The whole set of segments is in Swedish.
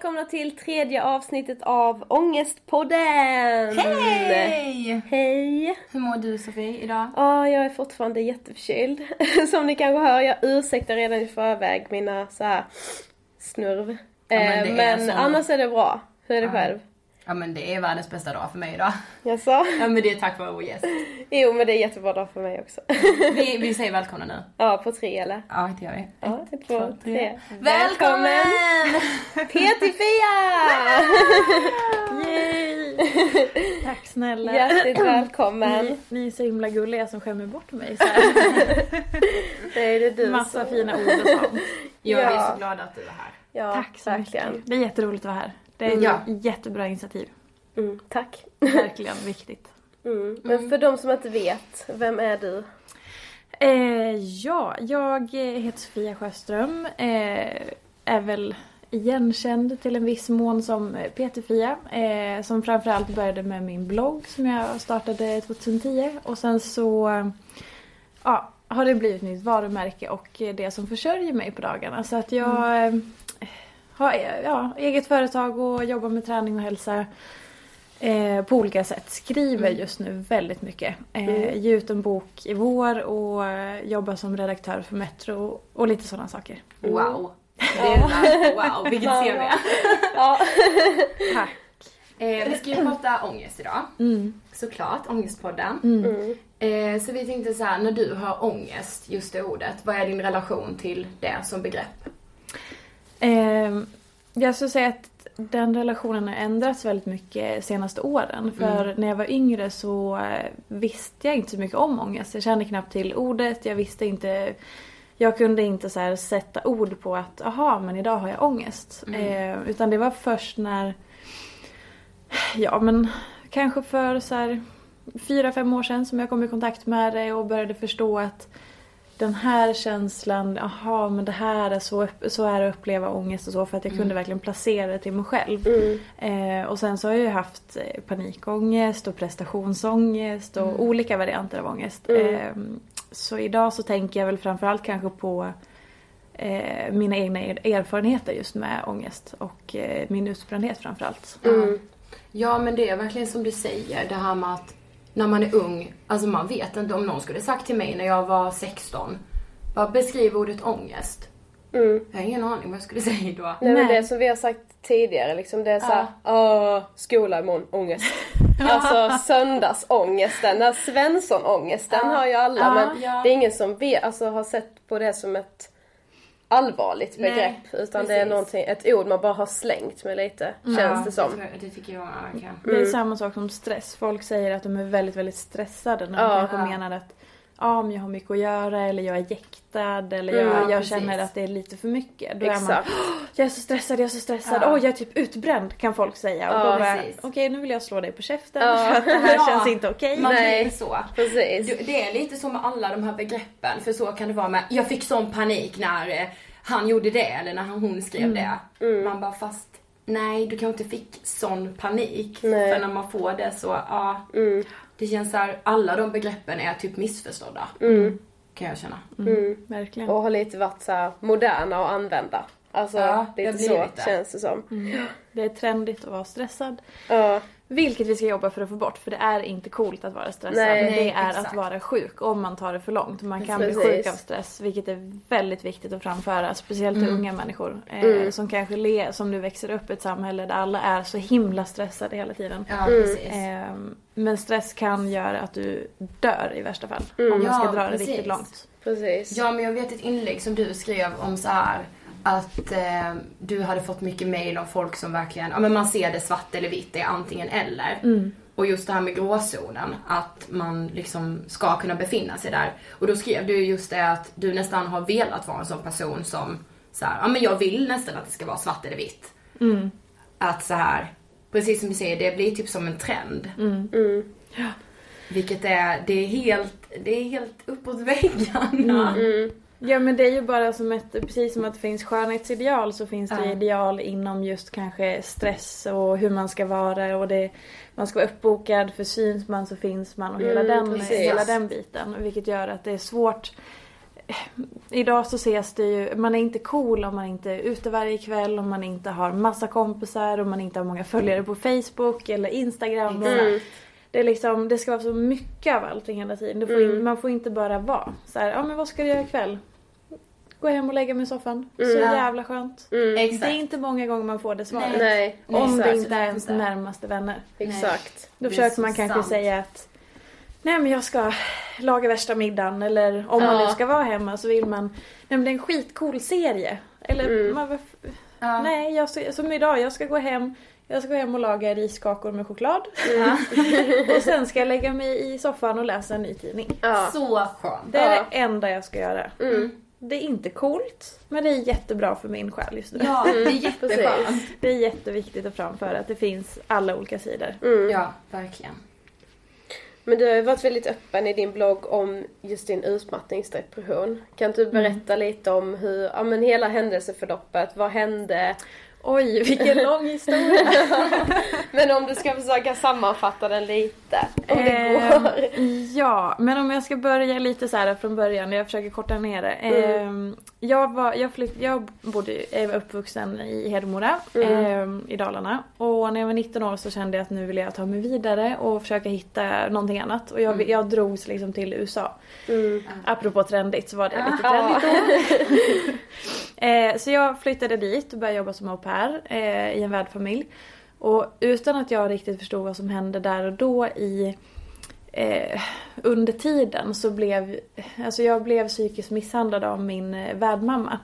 välkomna till tredje avsnittet av Ångestpodden! Hej! Hej! Hur mår du Sofie idag? Ja, jag är fortfarande jätteförkyld. Som ni kanske hör, jag ursäktar redan i förväg mina så här snurv. men Eh, men annars är det bra. Hur är det själv? Ja men det är världens bästa dag för mig idag. Jaså? Ja men det är tack vare vår gäst. Jo, men det är jättebra dag för mig också. Vi, vi säger välkomna nu. ja, på tre eller? Ja det gör vi. Ja, ett, två, tre. Välkommen! PT-Fia! Yay! Tack snälla. Hjärtligt välkommen. Ni, ni är så himla gulliga som skämmer bort mig så här. Det är det du Massa som- fina ord och sånt. Ja, vi är Ja. så glada att du är här. Ja, Tack så verkligen. mycket. Det är jätteroligt att vara här. Det är ett Ja. jättebra initiativ. Mm, tack. Verkligen viktigt. Mm. Men för de som inte vet, vem är du? Eh, ja, jag heter Sofia Sjöström. Eh, är väl igenkänd till en viss mån som PT-Fia. Eh, som framförallt började med min blogg som jag startade 2010. Och sen så ja, har det blivit mitt varumärke och det som försörjer mig på dagarna. Så att jag eh, har ja, eget företag och jobbar med träning och hälsa. Eh, på olika sätt. Skriver just nu väldigt mycket. Eh, Ger ut en bok i vår och eh, jobbar som redaktör för Metro och lite sådana saker. Wow. Det är wow, vilket CV. Ja. Tack! Eh, vi ska ju prata ångest idag. Mm. Såklart, Ångestpodden. Mm. Eh, så vi tänkte så här, när du hör ångest, just det ordet, vad är din relation till det som begrepp? Eh, jag skulle säga att den relationen har ändrats väldigt mycket senaste åren. För när jag var yngre så eh, visste jag inte så mycket om ångest. Jag kände knappt till ordet, jag visste inte jag kunde inte så sätta ord på att aha men idag har jag ångest. Eh, utan det var först när, ja men kanske för så här fyra, fem år sedan som jag kom i kontakt med det och började förstå att den här känslan, aha men det här är så, så är det att uppleva ångest och så för att jag kunde verkligen placera det till mig själv. Eh, och sen så har jag ju haft eh, panikångest och prestationsångest och olika varianter av ångest. Eh, så idag så tänker jag väl framförallt kanske på eh, mina egna er- erfarenheter just med ångest och eh, min utbrändhet framförallt. Ja men det är verkligen som du säger, det här med att när man är ung, alltså man vet inte om någon skulle sagt till mig när jag var 16, bara beskriv ordet ångest. Mm. Jag har ingen aning vad jag skulle säga då. Nej, men Nej. det som vi har sagt tidigare liksom, det är såhär, åh, skola imorgon, ångest. alltså söndagsångesten, den här Svensson-ångesten har ju alla Ja, men ja. det är ingen som vet, alltså, har sett på det som ett allvarligt Nej, begrepp utan det är precis. någonting, ett ord man bara har slängt med lite, känns det som. jag- Det tycker jag verkligen. Det är samma sak som stress. Folk säger att de är väldigt, väldigt stressade när de Ja. kanske Ja. menar att ja, men jag har mycket att göra eller jag är jäktad eller Mm, jag, jag precis. känner att det är lite för mycket. Då är man, Exakt. jag är så stressad, jag är så stressad, Ja. åh jag är typ utbränd kan folk säga. Och Ja, då bara, precis. okej nu vill jag slå dig på käften Ja. för att det här Ja. känns inte okej. Man Nej. så. Precis. Du, Det är lite så med alla de här begreppen, för så kan det vara med, jag fick sån panik när eh, han gjorde det eller när hon skrev det. Man bara fast nej du kanske inte fick sån panik. Nej. För när man får det så, ja. Det känns så här, alla de begreppen är typ missförstådda. Kan jag känna. Verkligen. Och har lite varit så här moderna att använda. Alltså Ja, lite så det. känns det som. Det är trendigt att vara stressad. Ja. Vilket vi ska jobba för att få bort för det är inte coolt att vara stressad. Nej, det är exakt. att vara sjuk om man tar det för långt. Man kan bli Precis. sjuk av stress vilket är väldigt viktigt att framföra. Speciellt till unga människor. Eh, Mm. Som kanske le, som nu växer upp i ett samhälle där alla är så himla stressade hela tiden. Ja. Eh, men stress kan göra att du dör i värsta fall. Om man ska Ja, dra det precis. riktigt långt. Precis. Ja men jag vet ett inlägg som du skrev om så här att eh, du hade fått mycket mail av folk som verkligen, ja men man ser det svart eller vitt, det är antingen eller. Mm. Och just det här med gråzonen, att man liksom ska kunna befinna sig där. Och då skrev du just det att du nästan har velat vara en sån person som så här, ja men jag vill nästan att det ska vara svart eller vitt. Mm. Att så här, precis som du säger, det blir typ som en trend. Mm. Vilket är, det är helt, det är helt uppåt väggarna. Ja men det är ju bara som ett, precis som att det finns skönhetsideal så finns det Ja. ideal inom just kanske stress och hur man ska vara och det, man ska vara uppbokad för syns man så finns man och hela, Mm, den, precis. hela den biten. Vilket gör att det är svårt. Idag så ses det ju, man är inte cool om man inte är ute varje kväll, om man inte har massa kompisar, om man inte har många följare på Facebook eller Instagram. Mm. det, är liksom, det ska vara så mycket av allting hela tiden. Får Mm. in, man får inte bara vara så här, ja men vad ska du göra ikväll? Gå hem och lägga mig i soffan. Så Mm. jävla skönt. Mm. Exakt. Det är inte många gånger man får det svaret. Nej, Om det inte är ens närmaste vänner. Exakt. Då försöker så man kanske sant. säga att Nej men jag ska laga värsta middagen eller om man Ja. nu ska vara hemma så vill man Nej men det är en skitcool serie. Eller Mm. man, Ja. nej jag ska, som idag, jag ska gå hem jag ska gå hem och laga riskakor med choklad. Ja. och sen ska jag lägga mig i soffan och läsa en ny tidning. Ja. Så skönt. Det är Ja. det enda jag ska göra. Mm. Det är inte coolt, men det är jättebra för min själ just nu. Ja, det är jätteskönt. Det är jätteviktigt att framföra att det finns alla olika sidor. Mm. Ja, verkligen. Men du har ju varit väldigt öppen i din blogg om just din utmattningsdepression. Kan du berätta lite om hur, ja men hela händelseförloppet, vad hände? Oj, vilken lång historia! Men om du ska försöka sammanfatta den lite, om det Ehm, går. Ja, men om jag ska börja lite så här från början, jag försöker korta ner det. Ehm, jag, var, jag, flytt, jag bodde, var uppvuxen i Hedemora ehm, i Dalarna. Och när jag var 19 år så kände jag att nu vill jag ta mig vidare och försöka hitta någonting annat. Och jag, jag drogs liksom till USA. Mm. Apropå trendigt så var det lite trendigt då. eh, så jag flyttade dit och började jobba som au pair eh, i en värdfamilj. Och utan att jag riktigt förstod vad som hände där och då i eh, under tiden så blev, alltså jag blev psykiskt misshandlad av min eh, värdmamma.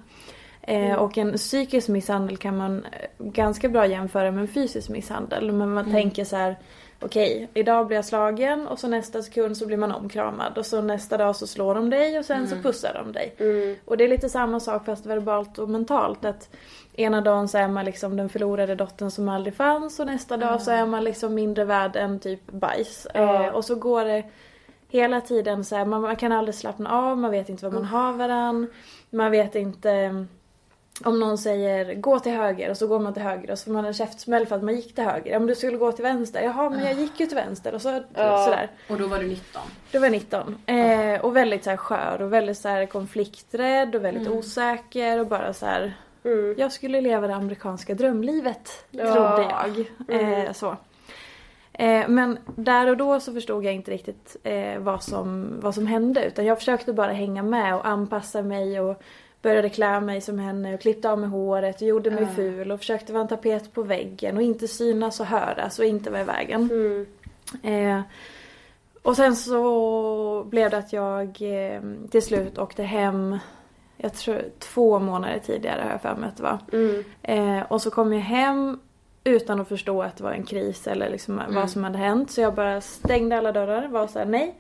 Eh, Och en psykisk misshandel kan man eh, ganska bra jämföra med en fysisk misshandel. Men man tänker så här. Okej, idag blir jag slagen och så nästa sekund så blir man omkramad och så nästa dag så slår de dig och sen så pussar de dig. Mm. Och det är lite samma sak fast verbalt och mentalt. Att ena dagen så är man liksom den förlorade dottern som aldrig fanns och nästa dag så är man liksom mindre värd än typ bajs. Eh, och så går det hela tiden så här, man, man kan aldrig slappna av, man vet inte vad man har varann. Man vet inte om någon säger gå till höger och så går man till höger och så får man en käftsmäll för att man gick till höger. Om du skulle gå till vänster, jaha men jag gick ju till vänster och så Ja. sådär. Och då var du 19. Då var jag 19. Eh, och väldigt så här skör och väldigt så här konflikträdd och väldigt osäker och bara så här. Mm. Jag skulle leva det amerikanska drömlivet, Ja. trodde jag. Eh, så. Eh, men där och då så förstod jag inte riktigt eh, vad, som, vad som hände utan jag försökte bara hänga med och anpassa mig och började klä mig som henne och klippte av mig håret och gjorde mig ful och försökte vara en tapet på väggen och inte synas och höras och inte vara i vägen. Mm. Eh, och sen så blev det att jag eh, till slut åkte hem, jag tror två månader tidigare har jag för mig att det var. Mm. Eh, och så kom jag hem utan att förstå att det var en kris eller liksom vad som hade hänt. Så jag bara stängde alla dörrar var såhär nej.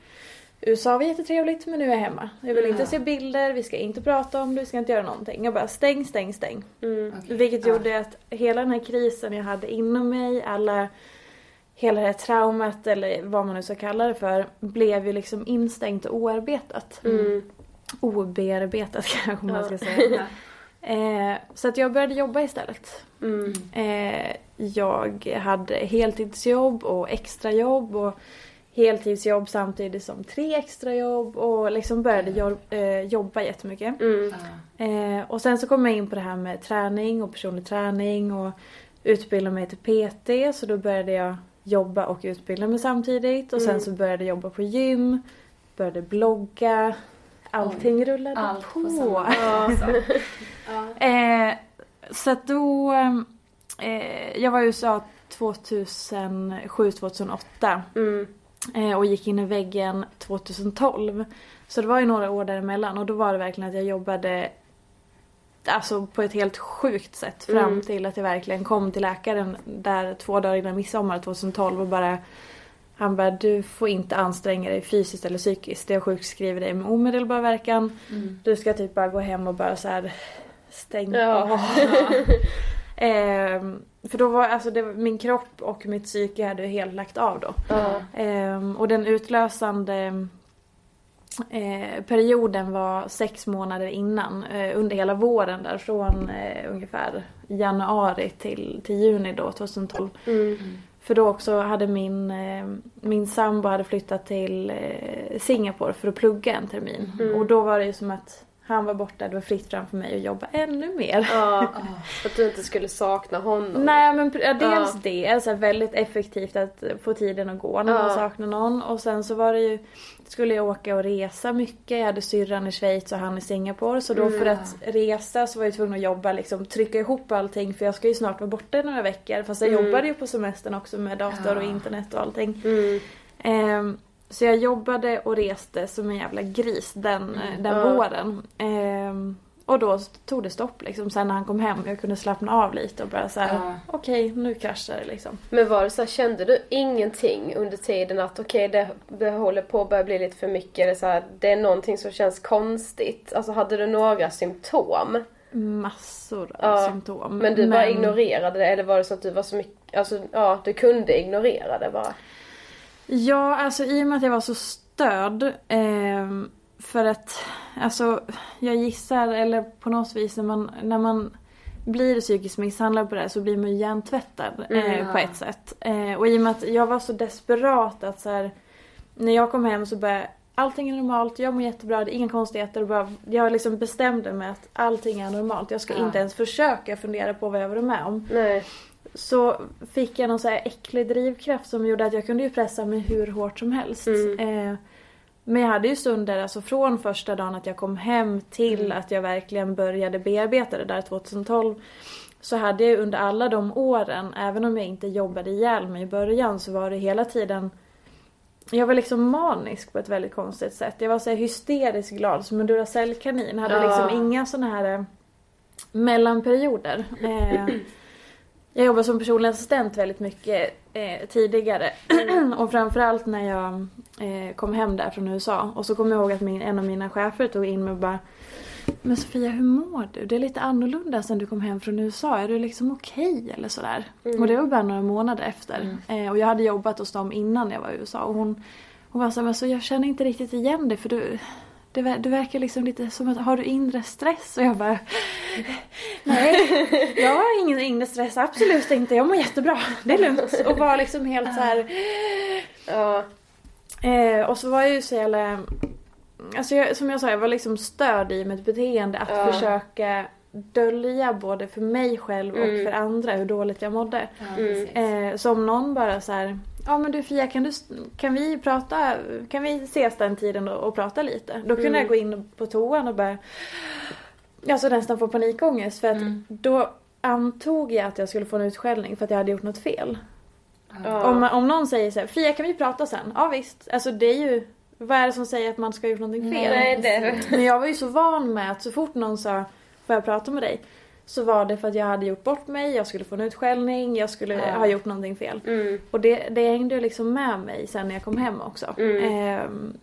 USA var jättetrevligt men nu är jag hemma. Jag vill inte se bilder, vi ska inte prata om det, vi ska inte göra någonting. Jag bara stäng, stäng, stäng. Mm. Vilket gjorde att hela den här krisen jag hade inom mig, alla Hela det här traumat eller vad man nu ska kalla det för blev ju liksom instängt och oarbetat. Mm. Obearbetat kanske man ska säga. Eh, så att jag började jobba istället. Mm. Eh, jag hade heltidsjobb och extrajobb och heltidsjobb samtidigt som tre extrajobb och liksom började jo- eh, jobba jättemycket. Mm. Eh, och sen så kom jag in på det här med träning och personlig träning och utbilda mig till PT så då började jag jobba och utbilda mig samtidigt och sen så började jag jobba på gym, började blogga, allting rullade Allt på. på samma alltså. Eh, så att då, eh, jag var i USA 2007-2008 Mm. Eh, och gick in i väggen 2012. Så det var ju några år däremellan och då var det verkligen att jag jobbade Alltså på ett helt sjukt sätt fram Mm. till att jag verkligen kom till läkaren där två dagar innan midsommar 2012 och bara han bara du får inte anstränga dig fysiskt eller psykiskt. Jag sjukskriver dig med omedelbar verkan. Du ska typ bara gå hem och bara så här stänga Ja. av. Ehm, för då var alltså det, min kropp och mitt psyke hade helt lagt av då. Ja. Ehm, och den utlösande eh, perioden var sex månader innan. Eh, under hela våren där från eh, ungefär januari till, till juni då 2012. Mm. För då också hade min, eh, min sambo hade flyttat till eh, Singapore för att plugga en termin. Mm. Och då var det ju som att han var borta, det var fritt fram för mig att jobba ännu mer. Ja, för att du inte skulle sakna honom. Nej men dels Ja. det, alltså väldigt effektivt att få tiden att gå när man saknar någon. Och sen så var det ju, skulle jag åka och resa mycket. Jag hade syrran i Schweiz och han i Singapore. Så då Mm. för att resa så var jag tvungen att jobba liksom, trycka ihop allting för jag ska ju snart vara borta i några veckor. Fast jag Mm. jobbade ju på semestern också med dator och internet och allting. Mm. Ehm, så jag jobbade och reste som en jävla gris den, eh, den Ja. våren. Ehm, och då tog det stopp liksom. Sen när han kom hem jag kunde slappna av lite och bara såhär, Ja. okej nu kraschar det liksom. Men var det så här, kände du ingenting under tiden att okej det, det håller på att börja bli lite för mycket eller så här, det är någonting som känns konstigt? Alltså hade du några symptom? Massor av Ja, symptom. Men du bara ignorerade det eller var det så att du var så mycket, alltså ja du kunde ignorera det bara? Ja, alltså i och med att jag var så störd. ehm, för att, alltså jag gissar, eller på något vis när man, när man blir psykiskt misshandlad på det här så blir man ju hjärntvättad eh, på ett sätt. Eh, och i och med att jag var så desperat att så här, när jag kom hem så började Allting är normalt, jag mår jättebra, det är inga konstigheter. Bara, jag liksom bestämde mig att allting är normalt. Jag ska Ja. inte ens försöka fundera på vad jag varit med om. Nej. Så fick jag någon så här äcklig drivkraft som gjorde att jag kunde ju pressa mig hur hårt som helst. Eh, men jag hade ju stunder, alltså från första dagen att jag kom hem till att jag verkligen började bearbeta det där 2012. Så hade jag under alla de åren, även om jag inte jobbade ihjäl mig i början, så var det hela tiden jag var liksom manisk på ett väldigt konstigt sätt. Jag var så hysteriskt glad som en Duracell-kanin. Hade Ja. liksom inga såna här eh, mellanperioder. Eh, jag jobbade som personlig assistent väldigt mycket eh, tidigare. och framförallt när jag eh, kom hem där från USA. Och så kommer jag ihåg att min, en av mina chefer tog in mig och bara Men Sofia, hur mår du? Det är lite annorlunda sen du kom hem från USA. Är du liksom okej eller sådär? Och det var bara några månader efter. Eh, och jag hade jobbat hos dem innan jag var i USA. Och hon, hon var så här, men så jag känner inte riktigt igen dig för du det, ver- du verkar liksom lite som att, har du inre stress? Och jag bara Nej, jag har ingen inre stress, absolut inte. Jag mår jättebra, det är lugnt. Och var liksom helt så här. Ja. Eh, och så var jag ju så jävla... Alltså jag, som jag sa, jag var liksom störd i mitt beteende att Ja. försöka dölja både för mig själv och Mm. för andra hur dåligt jag mådde. Ja. Eh, så om någon bara så här, ja men du Fia kan, du, kan vi prata, kan vi ses den tiden och, och prata lite? Då kunde jag gå in på toan och bara, alltså nästan få panikångest för att då antog jag att jag skulle få en utskällning för att jag hade gjort något fel. Ja. Om, om någon säger så här, Fia kan vi prata sen? Ja visst, alltså det är ju, vad är det som säger att man ska ha gjort någonting fel? Nej, det... Men jag var ju så van med att så fort någon sa Får jag prata med dig? Så var det för att jag hade gjort bort mig, jag skulle få en utskällning, jag skulle Ja. ha gjort någonting fel. Mm. Och det, det hängde liksom med mig sen när jag kom hem också. Mm. Ehm,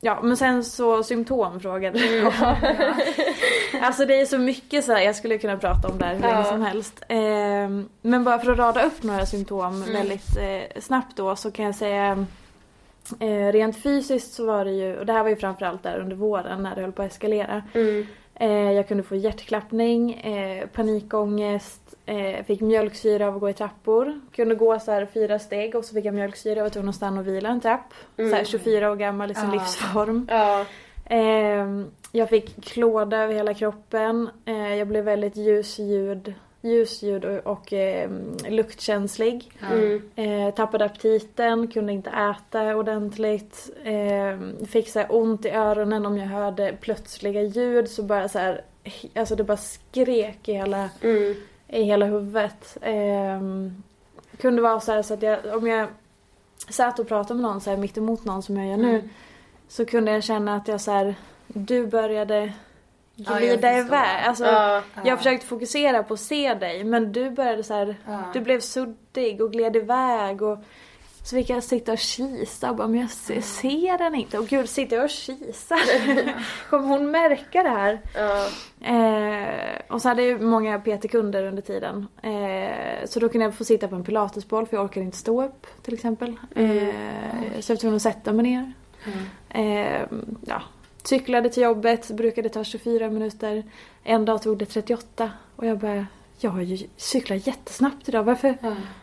ja men sen så symptom frågade du. Alltså det är så mycket så här, jag skulle kunna prata om det här hur länge Ja. som helst. Ehm, men bara för att rada upp några symptom Mm. väldigt eh, snabbt då så kan jag säga eh, Rent fysiskt så var det ju, och det här var ju framförallt där under våren när det höll på att eskalera. Mm. Eh, jag kunde få hjärtklappning, eh, panikångest, eh, fick mjölksyra av att gå i trappor. Kunde gå så här fyra steg och så fick jag mjölksyra och var tvungen att stanna och vila en trapp. Mm. Så här 24 år gammal i sin Ja. livsform. Ja. Eh, jag fick klåda över hela kroppen. Jag blev väldigt ljusljud, ljusljud och, och eh, luktkänslig. Mm. Eh, tappade aptiten, kunde inte äta ordentligt. Eh, fick så här ont i öronen om jag hörde plötsliga ljud så bara så här, alltså det bara skrek i hela, Mm. i hela huvudet. Eh, kunde vara så här så att jag, om jag satt och pratade med någon så här mitt emot någon som jag gör nu. Så kunde jag känna att jag så här, du började glida förstår. iväg. Alltså, Ja. Jag försökte fokusera på att se dig men du började så här, Ja. du blev suddig och gled iväg och så fick jag sitta och kisa och bara, men jag ser, ser den inte. Och gud, sitter jag och kisar? Kommer hon märka det här? Ja. Eh, och så hade jag ju många PT-kunder under tiden. Eh, så då kunde jag få sitta på en pilatesboll för jag orkade inte stå upp till exempel. Eh, så jag var tvungen att sätta mig ner. Eh, ja. Cyklade till jobbet, brukade ta 24 minuter. En dag tog det 38 och jag bara jag har ju cyklat jättesnabbt idag. Varför?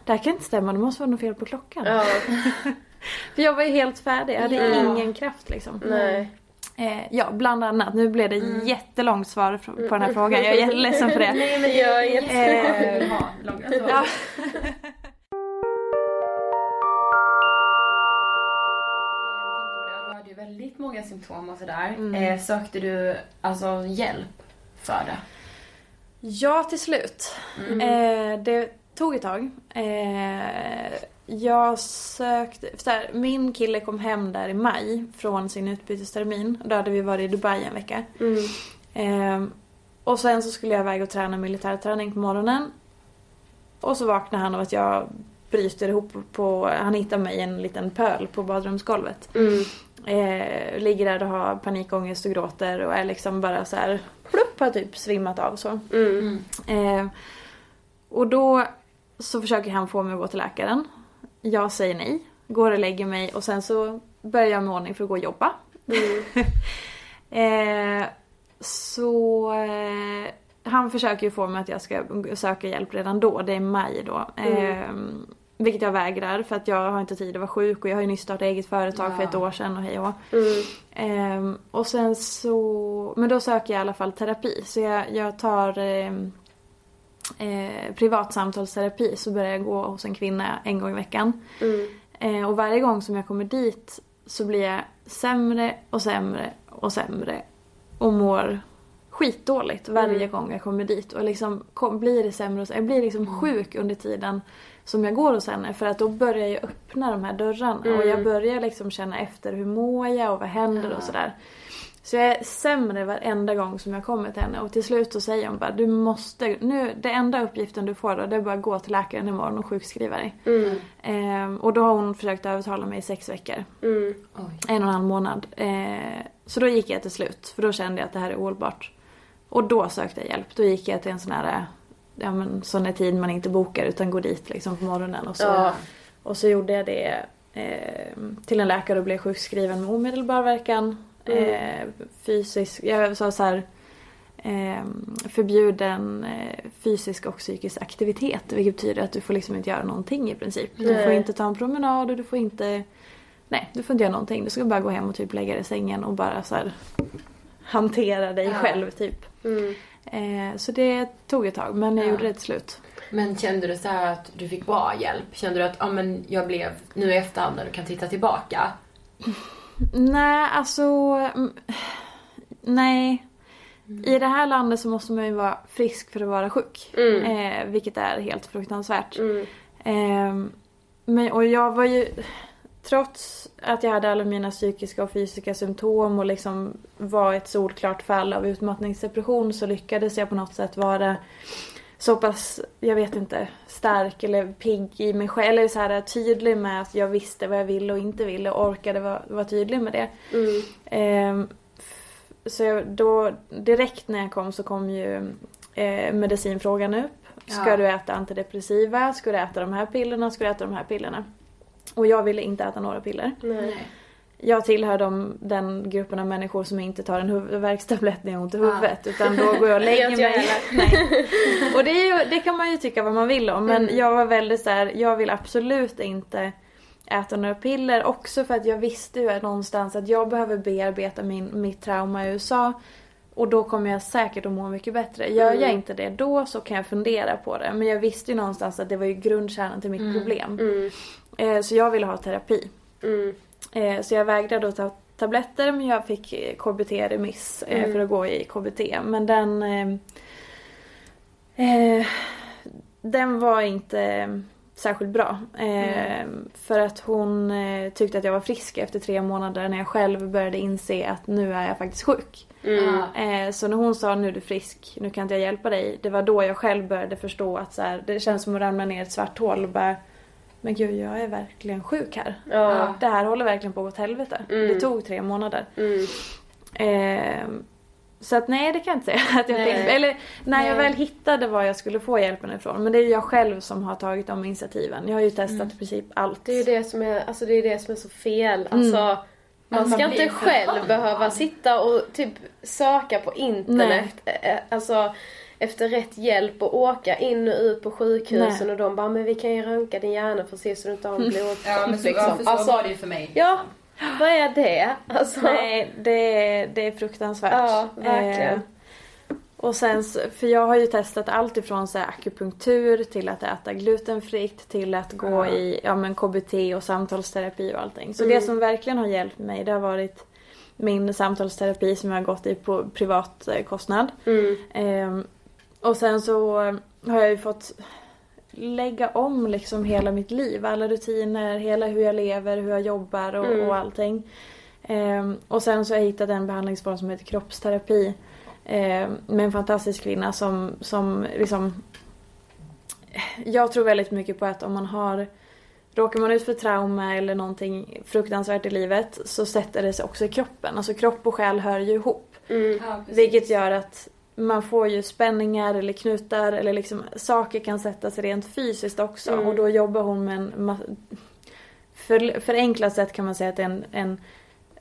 Det här kan inte stämma, det måste vara något fel på klockan. Ja. För jag var ju helt färdig, jag hade Ja. ingen kraft liksom. Nej. Eh, ja, bland annat. Nu blev det jättelångt svar på den här frågan. Jag är jätteledsen för det. Nej men jag är jätte... Eh, symptom och sådär. Mm. Eh, sökte du alltså hjälp för det? ja, till slut. Eh, det tog ett tag. Eh, jag sökte... Här, min kille kom hem där i maj från sin utbytestermin. Då hade vi varit i Dubai en vecka. Mm. Eh, och sen så skulle jag iväg och träna militärträning på morgonen. Och så vaknade han av att jag bryter ihop på... Han hittar mig i en liten pöl på badrumsgolvet. Mm. Eh, ligger där och har panikångest och gråter och är liksom bara så här... Plupp, har typ svimmat av så. Mm. Eh, och då så försöker han få mig att gå till läkaren. Jag säger nej. Går och lägger mig och sen så börjar jag med ordning för att gå och jobba. eh, så eh, han försöker ju få mig att jag ska söka hjälp redan då. Det är maj då. Eh, vilket jag vägrar för att jag har inte tid att vara sjuk och jag har ju nyss startat eget företag för Ja. ett år sedan och hej och. Mm. Ehm, och sen så, men då söker jag i alla fall terapi. Så jag, jag tar ehm, eh, privat samtalsterapi så börjar jag gå hos en kvinna en gång i veckan. Mm. Eh, och varje gång som jag kommer dit så blir jag sämre och sämre och sämre. Och mår skitdåligt varje Mm. gång jag kommer dit. Och liksom kom, blir det sämre och sämre. Jag blir liksom sjuk under tiden som jag går hos henne. För att då börjar jag öppna de här dörrarna. Och Mm. jag börjar liksom känna efter hur mår jag och vad händer och sådär. Så jag är sämre varenda gång som jag kommer till henne och till slut så säger hon bara du måste, nu, det enda uppgiften du får då det är bara att gå till läkaren imorgon och sjukskriva dig. Mm. Ehm, och då har hon försökt övertala mig i sex veckor. Mm. Oj. En och en halv månad. Ehm, så då gick jag till slut för då kände jag att det här är ohållbart. Och då sökte jag hjälp. Då gick jag till en sån här, ja men sån där tid man inte bokar utan går dit liksom på morgonen och så, Ja. och så gjorde jag det ehm, till en läkare och blev sjukskriven med omedelbar verkan. Mm. Eh, fysisk, jag sa så här eh, förbjuden eh, fysisk och psykisk aktivitet. Vilket betyder att du får liksom inte göra någonting i princip. Du får inte ta en promenad och du får inte Nej, du får inte göra någonting. Du ska bara gå hem och typ lägga dig i sängen och bara så här hantera dig Ja. själv typ. Mm. Eh, så det tog ett tag men jag Ja. gjorde det till slut. Men kände du så att du fick bra hjälp? Kände du att ja, men jag blev nu i efterhand när du kan titta tillbaka? Nej, alltså... mm, Nej. I det här landet så måste man ju vara frisk för att vara sjuk. Mm. Eh, vilket är helt fruktansvärt. Mm. Ehm, men, och jag var ju... Trots att jag hade alla mina psykiska och fysiska symptom och liksom var ett solklart fall av utmattningsdepression så lyckades jag på något sätt vara så pass, jag vet inte, stark eller pigg i mig själv. Eller så här tydlig med att jag visste vad jag ville och inte ville och orkade vara, vara tydlig med det. Mm. Ehm, så jag, då, direkt när jag kom så kom ju eh, medicinfrågan upp. Ska Ja. du äta antidepressiva? Ska du äta de här pillerna? Ska du äta de här pillerna? Och jag ville inte äta några piller. Nej. Jag tillhör de, den gruppen av människor som inte tar en huvudvärkstablett när jag har ont i Ja. huvudet. Utan då går jag och lägger jag mig. Nej. Och det, är ju, det kan man ju tycka vad man vill om. Men Mm. jag var väldigt så här, jag vill absolut inte äta några piller. Också för att jag visste ju någonstans att jag behöver bearbeta min, mitt trauma i USA. Och då kommer jag säkert att må mycket bättre. Gör jag Mm. inte det då så kan jag fundera på det. Men jag visste ju någonstans att det var ju grundkärnan till mitt problem. Mm. Eh, så jag ville ha terapi. Mm. Eh, så jag vägrade att ta tabletter men jag fick eh, KBT-remiss eh, Mm. för att gå i KBT. Men den... Eh, eh, den var inte särskilt bra. Eh, För att hon eh, tyckte att jag var frisk efter tre månader när jag själv började inse att nu är jag faktiskt sjuk. Mm. Eh, så när hon sa nu är du frisk, nu kan inte jag hjälpa dig. Det var då jag själv började förstå att så här, det känns som att ramla ner i ett svart hål och bara Men gud jag är verkligen sjuk här. Ja. Det här håller verkligen på att gå åt helvete. Mm. Det tog tre månader. Mm. Eh, så att nej det kan jag inte säga att jag Nej. tänkte. Eller när jag Nej. väl hittade var jag skulle få hjälpen ifrån. Men det är jag själv som har tagit de initiativen. Jag har ju testat i princip allt. Det är ju det som är, alltså det är det som är så fel. Alltså, man man ska inte själv behöva sitta och typ söka på internet. eh, Alltså efter rätt hjälp och åka in och ut på sjukhusen Nej. och de bara men vi kan ju röntga din hjärna för att se så du inte har en blod. Ja men så, liksom. ja, för så Alltså, var det ju för mig. Ja, vad är det? Alltså, Nej, det, är- det är fruktansvärt. Ja, verkligen. Eh, och sen, för jag har ju testat allt ifrån så här akupunktur till att äta glutenfritt till att gå i ja, men KBT och samtalsterapi och allting. Så det som verkligen har hjälpt mig det har varit min samtalsterapi som jag har gått i på privat eh, kostnad. Mm. Ehm, och sen så eh, har jag ju fått lägga om liksom hela mitt liv. Alla rutiner, hela hur jag lever, hur jag jobbar och, Mm. och allting. Ehm, och sen så har jag hittat en behandlingsform som heter kroppsterapi. ehm, med en fantastisk kvinna som, som liksom... Jag tror väldigt mycket på att om man har Råkar man ut för trauma eller någonting fruktansvärt i livet så sätter det sig också i kroppen. Alltså kropp och själ hör ju ihop. Mm. Ja. Vilket gör att man får ju spänningar eller knutar eller liksom saker kan sätta sig rent fysiskt också. Mm. Och då jobbar hon med en för, förenklat sätt kan man säga att det är en, en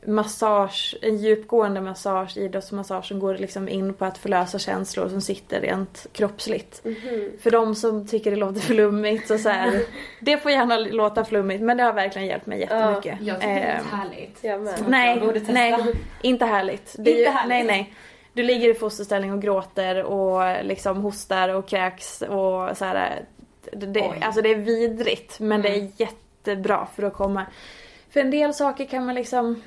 massage, en djupgående massage, idrottsmassagen går liksom in på att förlösa känslor som sitter rent kroppsligt. Mhm. För de som tycker det låter flummigt och så här, det får gärna låta flummigt men det har verkligen hjälpt mig jättemycket. Jag tycker det är Ehm, härligt. Så Nej, jag borde testa. nej, inte härligt. Det är Inte ju, härligt. Nej, nej. Du ligger i fosterställning och gråter och liksom hostar och kräks och så här. Det, Oj. alltså det är vidrigt men det är jättebra för att komma. För en del saker kan man liksom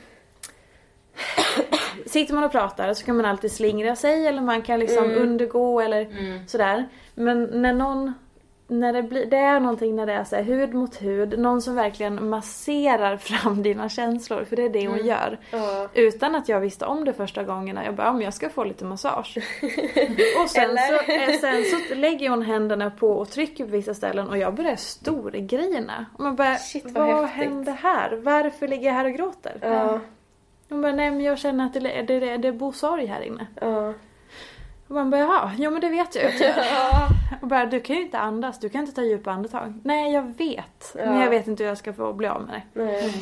Sitter man och pratar så kan man alltid slingra sig eller man kan liksom undergå eller sådär. Men när någon när det, blir, det är någonting när det är så här, hud mot hud, någon som verkligen masserar fram dina känslor, för det är det hon gör. Ja. Utan att jag visste om det första gångerna. Jag bara, men jag ska få lite massage. och sen så, eh, sen så lägger hon händerna på och trycker på vissa ställen och jag börjar storgrina. Och man bara, Shit, vad vad häftigt." hände här? Varför ligger jag här och gråter? Ja. Hon bara, nej men jag känner att det, det, det, det bor sorg här inne. Ja. Och man bara, jaha, jo men det vet jag ju. Och bara, du kan ju inte andas, du kan inte ta djupa andetag. Nej jag vet, men Ja. jag vet inte hur jag ska få bli av med det. Nej.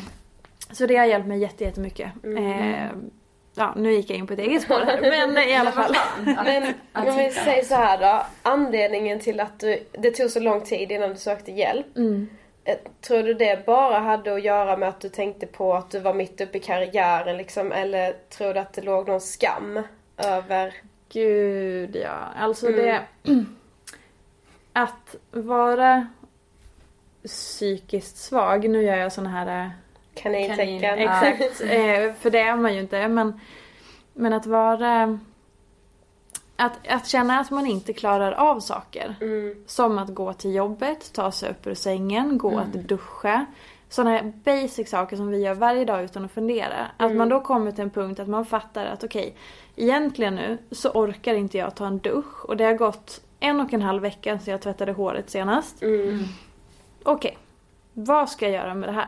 Så det har hjälpt mig jätte, jättemycket. Eh, ja, nu gick jag in på ett eget spår här, men i alla fall. Men om vi säger så här då. Anledningen till att du, det tog så lång tid innan du sökte hjälp. Mm. eh, Tror du det bara hade att göra med att du tänkte på att du var mitt uppe i karriären liksom? Eller tror du att det låg någon skam över... Gud ja, alltså det... Att vara psykiskt svag, nu gör jag såna här... eh, Kanintecken? Kanin. Exakt, eh, för det är man ju inte. Men, men att vara... Att, att känna att man inte klarar av saker. Mm. Som att gå till jobbet, ta sig upp ur sängen, gå att duscha. Sådana här basic saker som vi gör varje dag utan att fundera. Att man då kommer till en punkt att man fattar att okej, egentligen nu så orkar inte jag ta en dusch. Och det har gått en och en halv vecka sedan jag tvättade håret senast. Mm. Okej, vad ska jag göra med det här?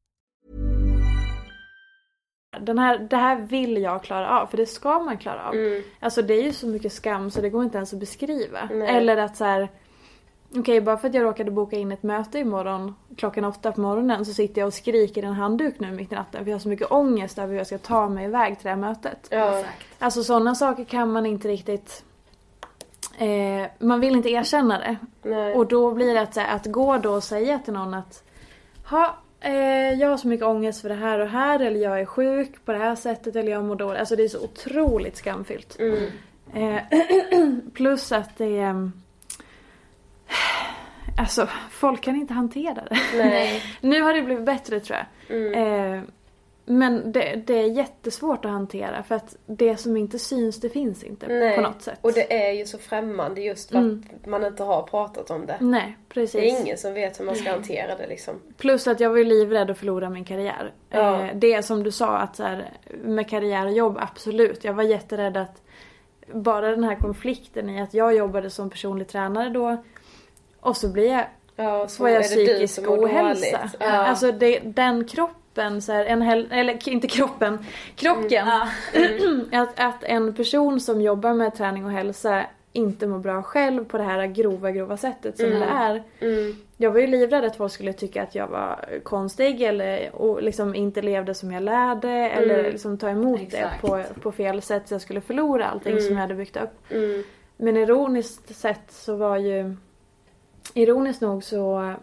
Den här, det här vill jag klara av, för det ska man klara av. Mm. Alltså det är ju så mycket skam så det går inte ens att beskriva. Nej. Eller att så här. Okej, bara för att jag råkade boka in ett möte imorgon klockan åtta på morgonen så sitter jag och skriker i en handduk nu mitt i natten för jag har så mycket ångest över hur jag ska ta mig iväg till det här mötet. Ja. Alltså sådana saker kan man inte riktigt... Eh, man vill inte erkänna det. Nej. Och då blir det att, så här, att gå då och säga till någon att ha, eh, jag har så mycket ångest för det här och här eller jag är sjuk på det här sättet eller jag mår dåligt. Alltså det är så otroligt skamfyllt. Mm. Eh, plus att det är... Alltså folk kan inte hantera det. Nu har det blivit bättre tror jag. Mm. Eh, men det, det är jättesvårt att hantera för att det som inte syns det finns inte Nej. på något sätt. Och det är ju så främmande just för Mm. att man inte har pratat om det. Nej, precis. Det är ingen som vet hur man ska hantera det liksom. Plus att jag var ju livrädd att förlora min karriär. Ja. Eh, det som du sa att så här, med karriär och jobb, absolut. Jag var jätterädd att bara den här konflikten i att jag jobbade som personlig tränare då och så blir jag, Ja, får jag psykisk ohälsa. Ja. Alltså det, den kroppen, så här, en hel, eller inte kroppen, krocken. att, att en person som jobbar med träning och hälsa inte mår bra själv på det här grova, grova sättet som Mm. det är. Mm. Jag var ju livrädd att folk skulle tycka att jag var konstig eller och liksom inte levde som jag lärde eller Mm. liksom ta emot Exakt. det på, på fel sätt så jag skulle förlora allting Mm. som jag hade byggt upp. Mm. Men ironiskt sett så var ju Ironiskt nog så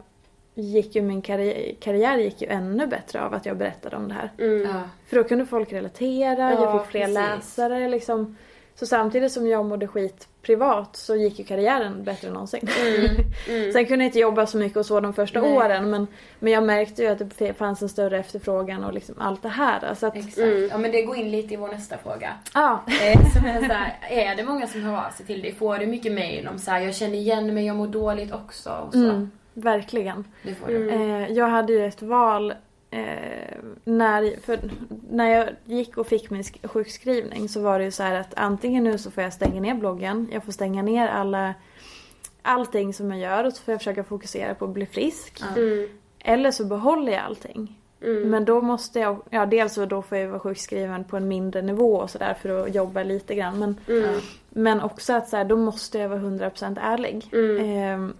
gick ju min karriär, karriär gick ju ännu bättre av att jag berättade om det här. Mm. Ja. För då kunde folk relatera, Ja, jag fick fler precis. läsare liksom. Så samtidigt som jag mådde skit privat så gick ju karriären bättre än någonsin. Mm. Sen kunde jag inte jobba så mycket och så de första Nej. åren men, men jag märkte ju att det fanns en större efterfrågan och liksom allt det här. Så att, Exakt. Mm. Ja men det går in lite i vår nästa fråga. ja. Eh, som är, så här, är det många som hör av sig till dig? Får du mycket mail om så här, jag känner igen mig, jag mår dåligt också? Och så? Mm, verkligen. Det får du. Eh, jag hade ju ett val eh, när, för, när jag gick och fick min sk- sjukskrivning så var det ju så här att antingen nu så får jag stänga ner bloggen, jag får stänga ner alla allting som jag gör och så får jag försöka fokusera på att bli frisk. Mm. Eller så behåller jag allting. Mm. Men då måste jag, ja dels så då får jag vara sjukskriven på en mindre nivå och sådär för att jobba lite grann. Men, Mm. men också att så här, då måste jag vara 100% ärlig. Mm.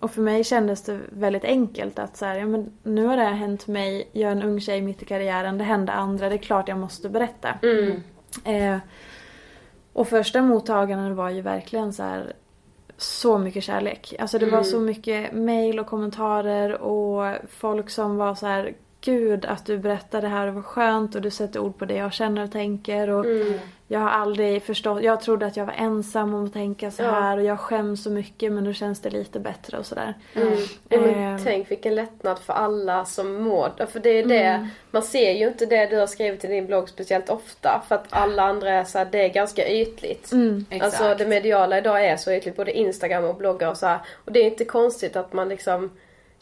Och för mig kändes det väldigt enkelt att så här, ja, men nu har det här hänt mig, jag är en ung tjej mitt i karriären, det hände andra, det är klart jag måste berätta. Mm. Eh, och första mottagandet var ju verkligen så här så mycket kärlek. Alltså det var Mm. så mycket mail och kommentarer och folk som var så här Gud att du berättar det här och vad skönt och du sätter ord på det jag känner och tänker och Mm. jag har aldrig förstått, jag trodde att jag var ensam om att tänka så Ja. här och jag skäms så mycket men nu känns det lite bättre och sådär. Mm. Ja, Ehm. tänk vilken lättnad för alla som mår. För det är det, Mm. man ser ju inte det du har skrivit i din blogg speciellt ofta. För att alla andra är så här, det är ganska ytligt. Mm. Alltså det mediala idag är så ytligt, både Instagram och bloggar och så här. Och det är inte konstigt att man liksom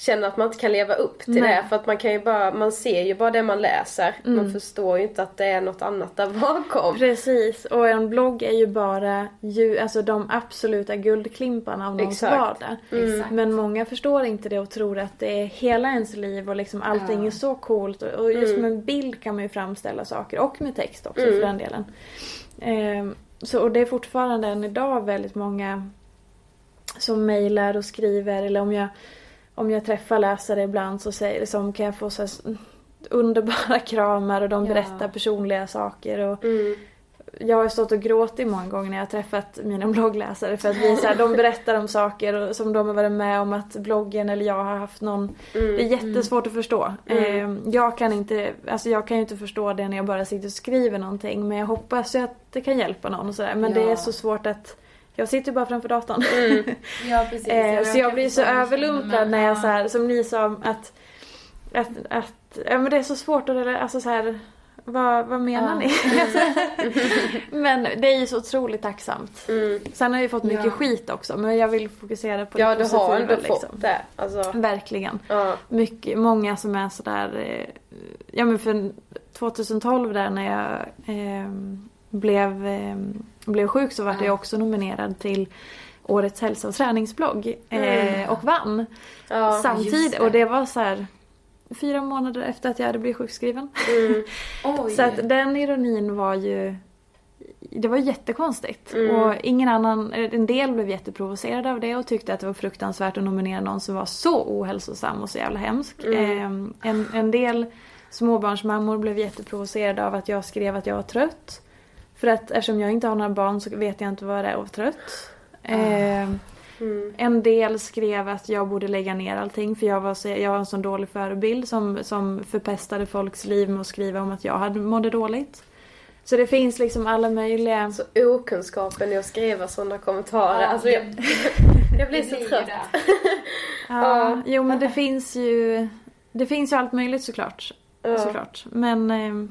känner att man inte kan leva upp till Nej. det. För att man kan ju bara, man ser ju bara det man läser. Man Mm. förstår ju inte att det är något annat där bakom. Precis, och en blogg är ju bara ju, alltså de absoluta guldklimparna av någons vardag. Mm. Men många förstår inte det och tror att det är hela ens liv och liksom allting Ja. är så coolt. Och, och just Mm. med en bild kan man ju framställa saker och med text också Mm. för den delen. Ehm, så, och det är fortfarande än idag väldigt många som mejlar och skriver eller om jag, om jag träffar läsare ibland så säger som kan jag få så underbara kramar och de Ja. berättar personliga saker. Och, Mm. jag har stått och gråtit många gånger när jag har träffat mina bloggläsare för att vi, så här, de berättar om saker som de har varit med om att bloggen eller jag har haft någon Det är Mm. jättesvårt att förstå. Mm. Eh, jag kan inte, alltså jag kan ju inte förstå det när jag bara sitter och skriver någonting men jag hoppas ju att det kan hjälpa någon och sådär. Men det Ja. är så svårt att jag sitter ju bara framför datorn. Ja precis. Eh, så jag blir så du överlumplad känner, när jag så här, som ni sa att, att, att ja, men det är så svårt att, alltså så här, vad, vad menar Ja. ni? men det är ju så otroligt tacksamt. Sen har jag ju fått mycket Ja. skit också men jag vill fokusera på Ja, det du positiva. har ändå liksom. fått det. Alltså, Verkligen. ja. Mycket, många som är sådär, eh, ja men för 2012 där när jag eh, blev, eh, blev sjuk så var jag också nominerad till Årets hälsa och träningsblogg eh, Mm. och vann. Ja, Samtidigt, det. och det var så här fyra månader efter att jag hade blivit sjukskriven. Mm. Så att den ironin var ju det var jättekonstigt. Mm. Och ingen annan, en del blev jätteprovocerade av det och tyckte att det var fruktansvärt att nominera någon som var så ohälsosam och så jävla hemsk. Eh, en, en del småbarnsmammor blev jätteprovocerade av att jag skrev att jag var trött. För att eftersom jag inte har några barn så vet jag inte vad det är att vara trött. Eh, Mm. en del skrev att jag borde lägga ner allting för jag var, så, jag var en sån dålig förebild som, som förpestade folks liv med att skriva om att jag hade mådde dåligt. Så det finns liksom alla möjliga... Så okunskapen i att skriva sådana kommentarer. Ja, alltså, jag, jag blir så trött. det. Ja, jo men det finns ju... Det finns ju allt möjligt såklart. Ja. såklart. Men eh,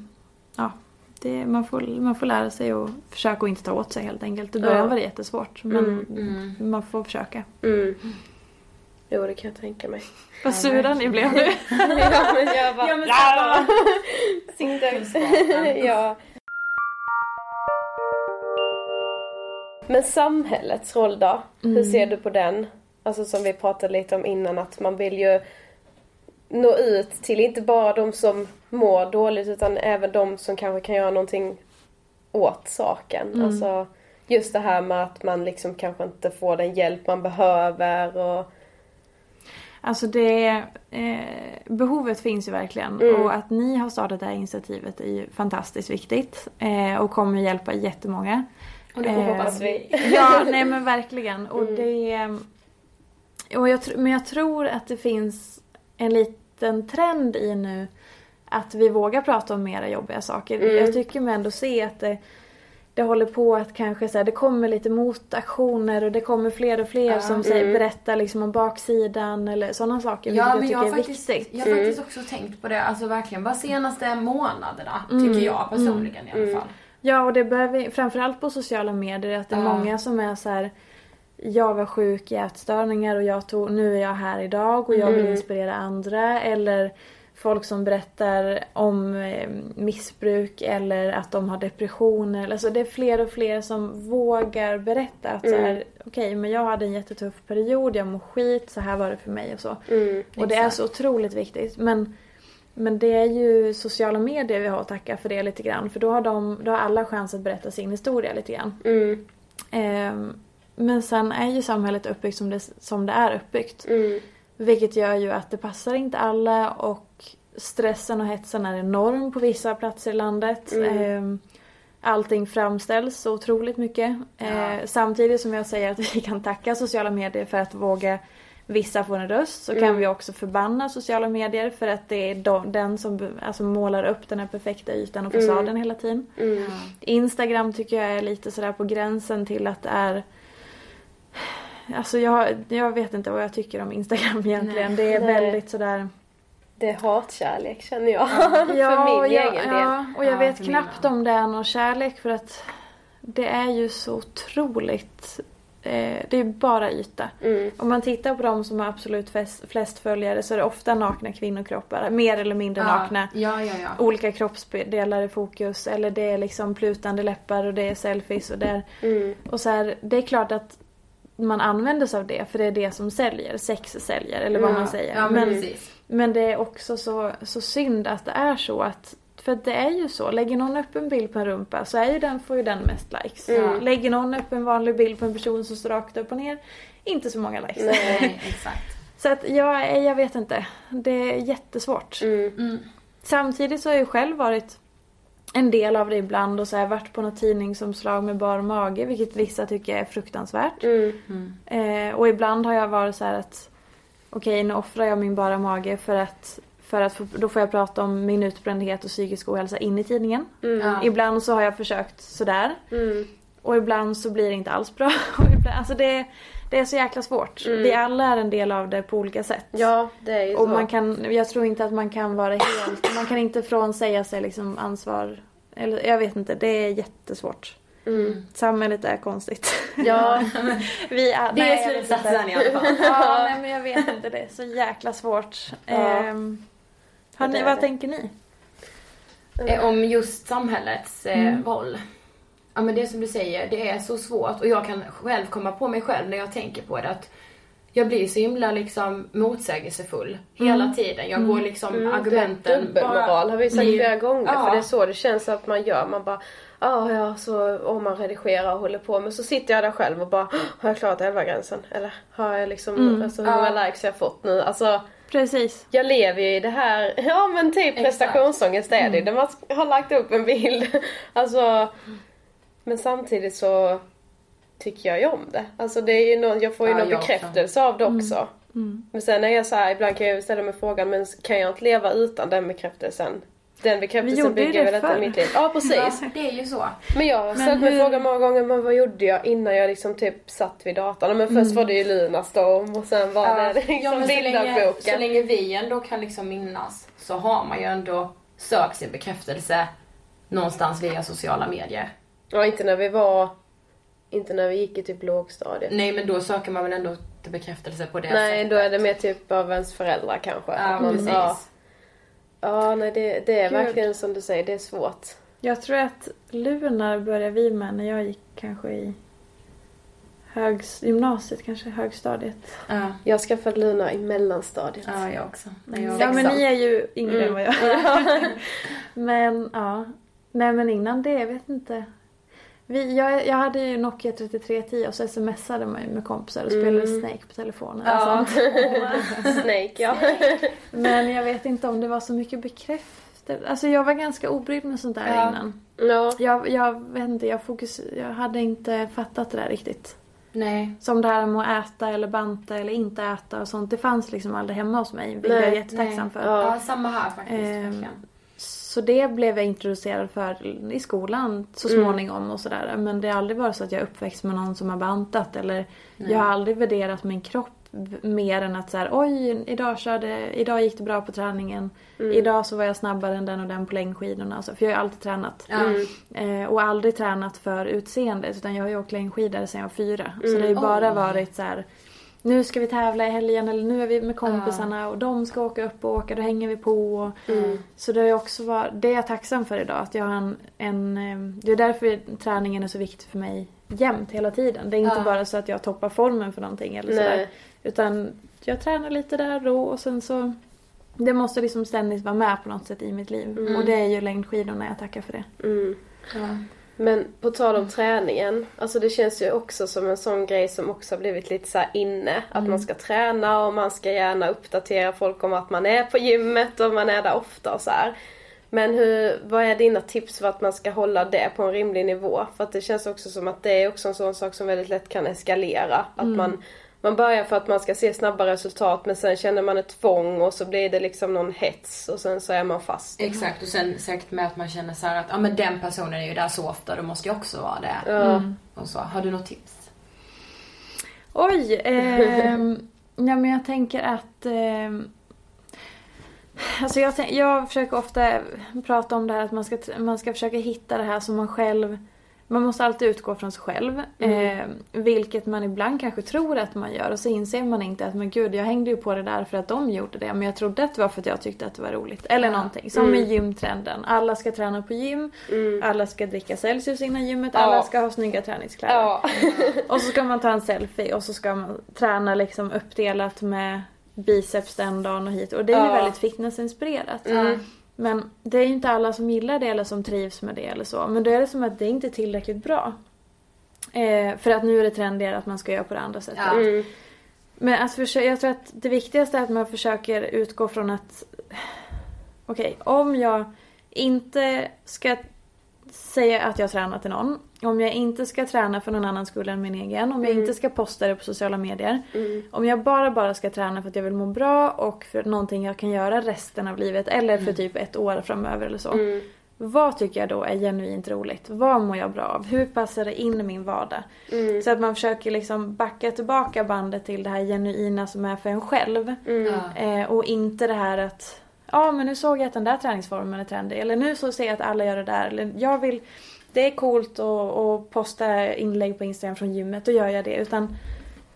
ja, det, man, får, man får lära sig och försöka att inte ta åt sig helt enkelt. I början Ja. var det jättesvårt men Mm. man får försöka. Mm. Jo, det kan jag tänka mig. Vad sura ni blev nu. ja, men jag bara... Ja, men så här bara- ja. Men samhällets roll då? Hur Mm. ser du på den? Alltså som vi pratade lite om innan att man vill ju nå ut till inte bara de som mår dåligt utan även de som kanske kan göra någonting åt saken. Mm. Alltså just det här med att man liksom kanske inte får den hjälp man behöver och Alltså det, eh, behovet finns ju verkligen Mm. och att ni har startat det här initiativet är ju fantastiskt viktigt eh, och kommer hjälpa jättemånga. Och det Eh, hoppas vi. Ja, nej men verkligen. Och Mm. det, och jag, men jag tror att det finns en liten trend i nu att vi vågar prata om mera jobbiga saker. Mm. Jag tycker mig ändå se att det, det håller på att kanske så här, det kommer lite motaktioner och det kommer fler och fler Ja. som säger, Mm. berättar liksom om baksidan eller sådana saker. Ja, men jag jag tycker är faktiskt, viktigt. jag har faktiskt också tänkt på det, alltså verkligen bara senaste månaderna, Mm. tycker jag personligen i alla Mm. fall. Ja och det behöver framförallt på sociala medier att det är Ja. många som är så här. Jag var sjuk i ätstörningar och jag tog, nu är jag här idag och jag vill Mm. inspirera andra. Eller folk som berättar om eh, missbruk eller att de har depressioner. Alltså det är fler och fler som vågar berätta att Mm. okej men jag hade en jättetuff period, jag mår skit, så här var det för mig och så. mm, Och det är så otroligt viktigt. Men, men det är ju sociala medier vi har att tacka för det lite grann. För då har, de, då har alla chans att berätta sin historia lite grann. mm, Ehm, men sen är ju samhället uppbyggt som det, som det är uppbyggt. mm, Vilket gör ju att det passar inte alla och stressen och hetsen är enorm på vissa platser i landet. Mm. Ehm, allting framställs så otroligt mycket. Eh, samtidigt som jag säger att vi kan tacka sociala medier för att våga vissa få en röst så kan Mm. vi också förbanna sociala medier för att det är de, den som alltså, målar upp den här perfekta ytan och Mm. fasaden hela tiden. mm. Instagram tycker jag är lite sådär på gränsen till att det är Alltså jag, jag vet inte vad jag tycker om Instagram egentligen. Det är Nej. väldigt sådär Det är hatkärlek känner jag. Ja, för min jag, egen del. ja, och jag Ja, vet knappt om det är någon kärlek för att det är ju så otroligt eh, det är bara yta. Mm. Om man tittar på de som har absolut flest, flest följare så är det ofta nakna kvinnokroppar. Mer eller mindre nakna. Ja, ja, ja. Olika kroppsdelar i fokus. Eller det är liksom plutande läppar och det är selfies och det är... Mm. Och så här, det är klart att man använder sig av det för det är det som säljer. Sex säljer eller vad ja. man säger. Ja, men, precis. Men det är också så, så synd att det är så att för det är ju så, lägger någon upp en bild på en rumpa så är ju den, får ju den mest likes. Mm. Lägger någon upp en vanlig bild på en person som står rakt upp och ner, inte så många likes. Nej, exakt. Så att jag, jag vet inte. Det är jättesvårt. Mm. Mm. Samtidigt så har jag ju själv varit en del av det ibland och så har jag varit på något tidningsomslag med bar mage vilket vissa tycker är fruktansvärt. Mm. Eh, och ibland har jag varit så här att okej nu offrar jag min bara mage för att, för att få, då får jag prata om min utbrändhet och psykisk ohälsa in i tidningen. Mm. Ja. Ibland så har jag försökt sådär Mm. och ibland så blir det inte alls bra. Och ibland, alltså det, det är så jäkla svårt. Vi alla är en del av det på olika sätt. Ja, det är ju Och så. man kan, jag tror inte att man kan vara helt, man kan inte frånsäga sig liksom ansvar. Eller jag vet inte, det är jättesvårt. Mm. Samhället är konstigt. Ja, Vi är, Det nej, är slutsatsen i alla fall. Ja, nej men jag vet inte, det är så jäkla svårt. Ja. Ehm, ni, vad tänker ni? Eh, Om just samhällets eh, roll. Ja men det som du säger, det är så svårt och jag kan själv komma på mig själv när jag tänker på det att jag blir så himla liksom motsägelsefull hela tiden. Jag går liksom Mm, argumenten Dubbelmoral har vi sagt flera gånger Ja. för det är så det känns att man gör. Man bara Ja, ja, så om man redigerar och håller på men så sitter jag där själv och bara Har jag klarat 11 gränsen? Eller har jag liksom, Mm. alltså hur många Ja. likes har jag fått nu? Alltså Precis. jag lever ju i det här, ja men typ prestationsångest är det där man har lagt upp en bild. Alltså Men samtidigt så tycker jag ju om det. Alltså det är ju någon, jag får ju Ja, någon jag också. bekräftelse av det också. Men sen är jag så här, ibland kan jag ställa mig frågan, men kan jag inte leva utan den bekräftelsen? Den bekräftelsen bygger väl inte mitt liv? Ja precis. Ja, det är ju så. Men jag har ställt mig hur- frågan många gånger, men vad gjorde jag innan jag liksom typ satt vid datorn? Men först var det ju Lunarstorm och sen var det liksom ja, så, länge, så länge vi ändå kan liksom minnas så har man ju ändå sökt sin bekräftelse någonstans via sociala medier. Ja inte när vi var, inte när vi gick i typ lågstadiet. Nej men då söker man väl ändå till bekräftelse på det Nej, sättet. då är det mer typ av ens föräldrar kanske. Ja, man- precis. Ja, ja nej det, det är Gud. verkligen som du säger, det är svårt. Jag tror att Lunar började vi med när jag gick kanske i högs, gymnasiet, kanske högstadiet. Ja, Jag skaffade Luna i mellanstadiet. ja jag också. När jag Ja men ni är ju yngre Mm. än vad jag är. men ja. Nej men innan det, jag vet inte. Vi, jag, jag hade ju Nokia 3310 och så smsade man ju med kompisar och spelade Mm. Snake på telefonen. Ja. sånt. Snake ja. Men jag vet inte om det var så mycket bekräftelse. Alltså jag var ganska obrydd med sånt där Ja. innan. ja. Jag, jag vet inte, jag, fokus, jag hade inte fattat det där riktigt. Nej. Som det här med att äta eller banta eller inte äta och sånt. Det fanns liksom aldrig hemma hos mig. Vilket Nej, jag är jättetacksam för. Ja. Ja, samma här faktiskt. Ehm, verkligen. Så det blev jag introducerad för i skolan så Mm. småningom och sådär. Men det har aldrig varit så att jag är uppväxt med någon som har bantat eller jag har aldrig värderat min kropp mer än att så här, oj idag, körde, idag gick det bra på träningen. Mm. Idag så var jag snabbare än den och den på längdskidorna. Alltså, för jag har ju alltid tränat. Mm. Eh, och aldrig tränat för utseendet utan jag har ju åkt längdskidor sedan jag var fyra. Så Mm. det har ju bara varit så här. Nu ska vi tävla i helgen eller nu är vi med kompisarna och de ska åka upp och åka, då hänger vi på. Och, Mm. Så det ju också varit, det är jag tacksam för idag. Att jag har en, en, det är därför träningen är så viktig för mig jämt hela tiden. Det är inte Ja. bara så att jag toppar formen för någonting eller sådär. Utan jag tränar lite där då och sen så det måste liksom ständigt vara med på något sätt i mitt liv. Mm. Och det är ju längdskidorna jag tackar för det. Mm. Ja. Men på tal om träningen, alltså det känns ju också som en sån grej som också har blivit lite så här inne. Att man ska träna och man ska gärna uppdatera folk om att man är på gymmet och man är där ofta och så här. Men hur, vad är dina tips för att man ska hålla det på en rimlig nivå? För att det känns också som att det är också en sån sak som väldigt lätt kan eskalera. Att man, man börjar för att man ska se snabba resultat men sen känner man ett tvång och så blir det liksom någon hets och sen så är man fast. Exakt och sen säkert med att man känner så här att ja men den personen är ju där så ofta, då måste jag också vara det. Ja. Och så, har du något tips? Oj! ehm, ja men jag tänker att... ehm, alltså jag, jag försöker ofta prata om det här att man ska, man ska försöka hitta det här som man själv... Man måste alltid utgå från sig själv. ehm, vilket man ibland kanske tror att man gör och så inser man inte att men gud jag hängde ju på det där för att de gjorde det men jag trodde att det var för att jag tyckte att det var roligt. Eller någonting. Som i gymtrenden. Alla ska träna på gym. Alla ska dricka Celsius innan gymmet. Alla Ja. ska ha snygga träningskläder. Ja. Och så ska man ta en selfie och så ska man träna liksom uppdelat med biceps den dagen och hit. Och det är ju Ja. väldigt fitnessinspirerat. Men det är ju inte alla som gillar det eller som trivs med det eller så. Men då är det som att det inte är tillräckligt bra. Eh, för att nu är det trendigare att man ska göra på det andra sättet. Ja. Mm. Men försöka, jag tror att det viktigaste är att man försöker utgå från att Okej, om jag inte ska säga att jag tränar till någon. Om jag inte ska träna för någon annans skull än min egen. Om jag inte ska posta det på sociala medier. Om jag bara bara ska träna för att jag vill må bra och för någonting jag kan göra resten av livet. Eller för typ ett år framöver eller så. vad tycker jag då är genuint roligt? Vad mår jag bra av? Hur passar det in i min vardag? Mm. Så att man försöker liksom backa tillbaka bandet till det här genuina som är för en själv. Mm. Eh, och inte det här att ja men nu såg jag att den där träningsformen är trendig. Eller nu så ser jag att alla gör det där. Eller jag vill, det är coolt att, posta inlägg på Instagram från gymmet, då gör jag det. Utan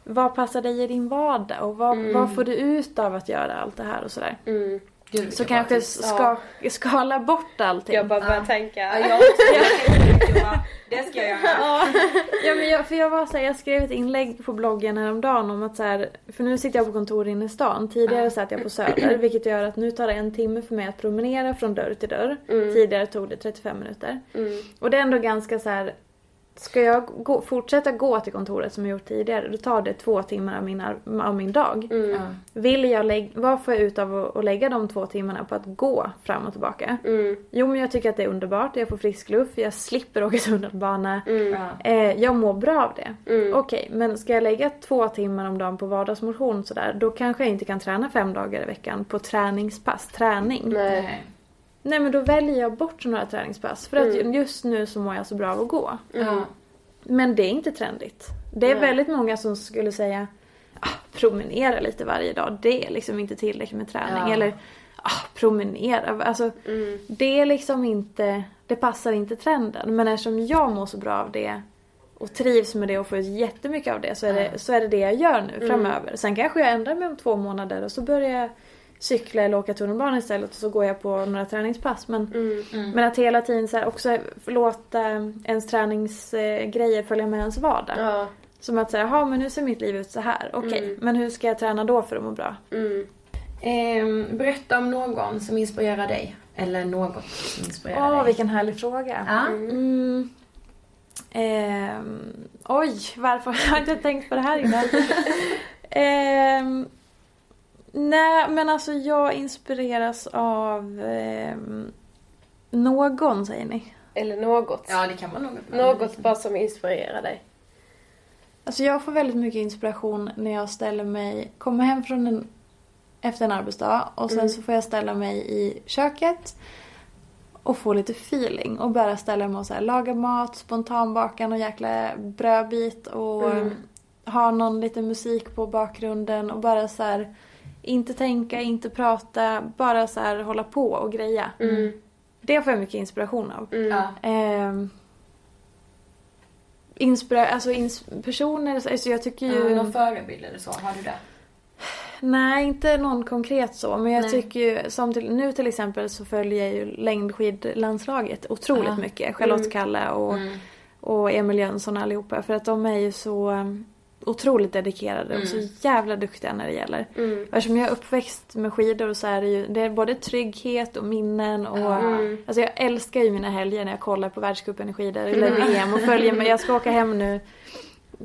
vad passar dig i din vardag? Och vad, Mm. vad får du ut av att göra allt det här och sådär? Mm. Gud, Så kanske ska, skala bort allting. Jag bara börjar tänka. Ja, jag också. Det ska jag göra. Ja, men jag, för jag var så här, jag skrev ett inlägg på bloggen häromdagen om att så här, för nu sitter jag på kontor inne i stan. Tidigare satt jag på Söder vilket gör att nu tar det en timme för mig att promenera från dörr till dörr. Tidigare tog det 35 minuter. Mm. Och det är ändå ganska så här. Ska jag gå, fortsätta gå till kontoret som jag gjort tidigare då tar det två timmar av min, av min dag. Mm. Vill jag lägga, vad får jag ut av att, att lägga de två timmarna på att gå fram och tillbaka? Mm. Jo men jag tycker att det är underbart, jag får frisk luft, jag slipper åka tunnelbana. Mm. Eh, jag mår bra av det. Mm. Okej, men ska jag lägga två timmar om dagen på vardagsmotion sådär, då kanske jag inte kan träna fem dagar i veckan på träningspass, träning. Nej, Nej. men då väljer jag bort några träningspass för att Mm. just nu så mår jag så bra av att gå. Ja. Men det är inte trendigt. Det är Nej. väldigt många som skulle säga ah, promenera lite varje dag, det är liksom inte tillräckligt med träning. Ja. Eller ah, promenera, alltså Mm. det är liksom inte, det passar inte trenden. Men eftersom jag mår så bra av det och trivs med det och får ut jättemycket av det så är det, så är det det jag gör nu framöver. Sen kanske jag ändrar mig om två månader och så börjar jag cykla eller åka tunnelbana istället och så går jag på några träningspass. Men, Mm. men att hela tiden så här också låta ens träningsgrejer följa med ens vardag. Ja. Som att säga, jaha men nu ser mitt liv ut så här. Okej, Mm. men hur ska jag träna då för att må bra? Mm. Ehm, berätta om någon som inspirerar dig. Eller något som inspirerar Åh, dig. vilken härlig fråga. Mm. Ehm, oj, varför har jag inte tänkt på det här innan? Ehm, nej, men alltså jag inspireras av ehm, någon, säger ni. Eller något. Ja, det kan vara något. Något bara som inspirerar dig. Alltså jag får väldigt mycket inspiration när jag ställer mig, kommer hem från en, efter en arbetsdag och sen Mm. så får jag ställa mig i köket och få lite feeling och bara ställa mig och så här, laga mat, spontanbaka någon jäkla brödbit och Mm. ha någon liten musik på bakgrunden och bara så här inte tänka, inte prata, bara så här hålla på och greja. Mm. Det får jag mycket inspiration av. Mm. Ehm, inspira- alltså ins- personer, alltså jag tycker ju... Ja, någon förebild eller så, har du det? Nej, inte någon konkret så. Men jag Nej. tycker ju, som till, nu till exempel så följer jag ju längdskidlandslaget otroligt Ja. mycket. Charlotte Mm. Kalla och, Mm. och Emil Jönsson allihopa. För att de är ju så otroligt dedikerade och så Mm. jävla duktiga när det gäller. Mm. Eftersom jag är uppväxt med skidor så är det ju det är både trygghet och minnen och Mm. Alltså jag älskar ju mina helger när jag kollar på världscupen i skidor eller VM och följer med. Jag ska åka hem nu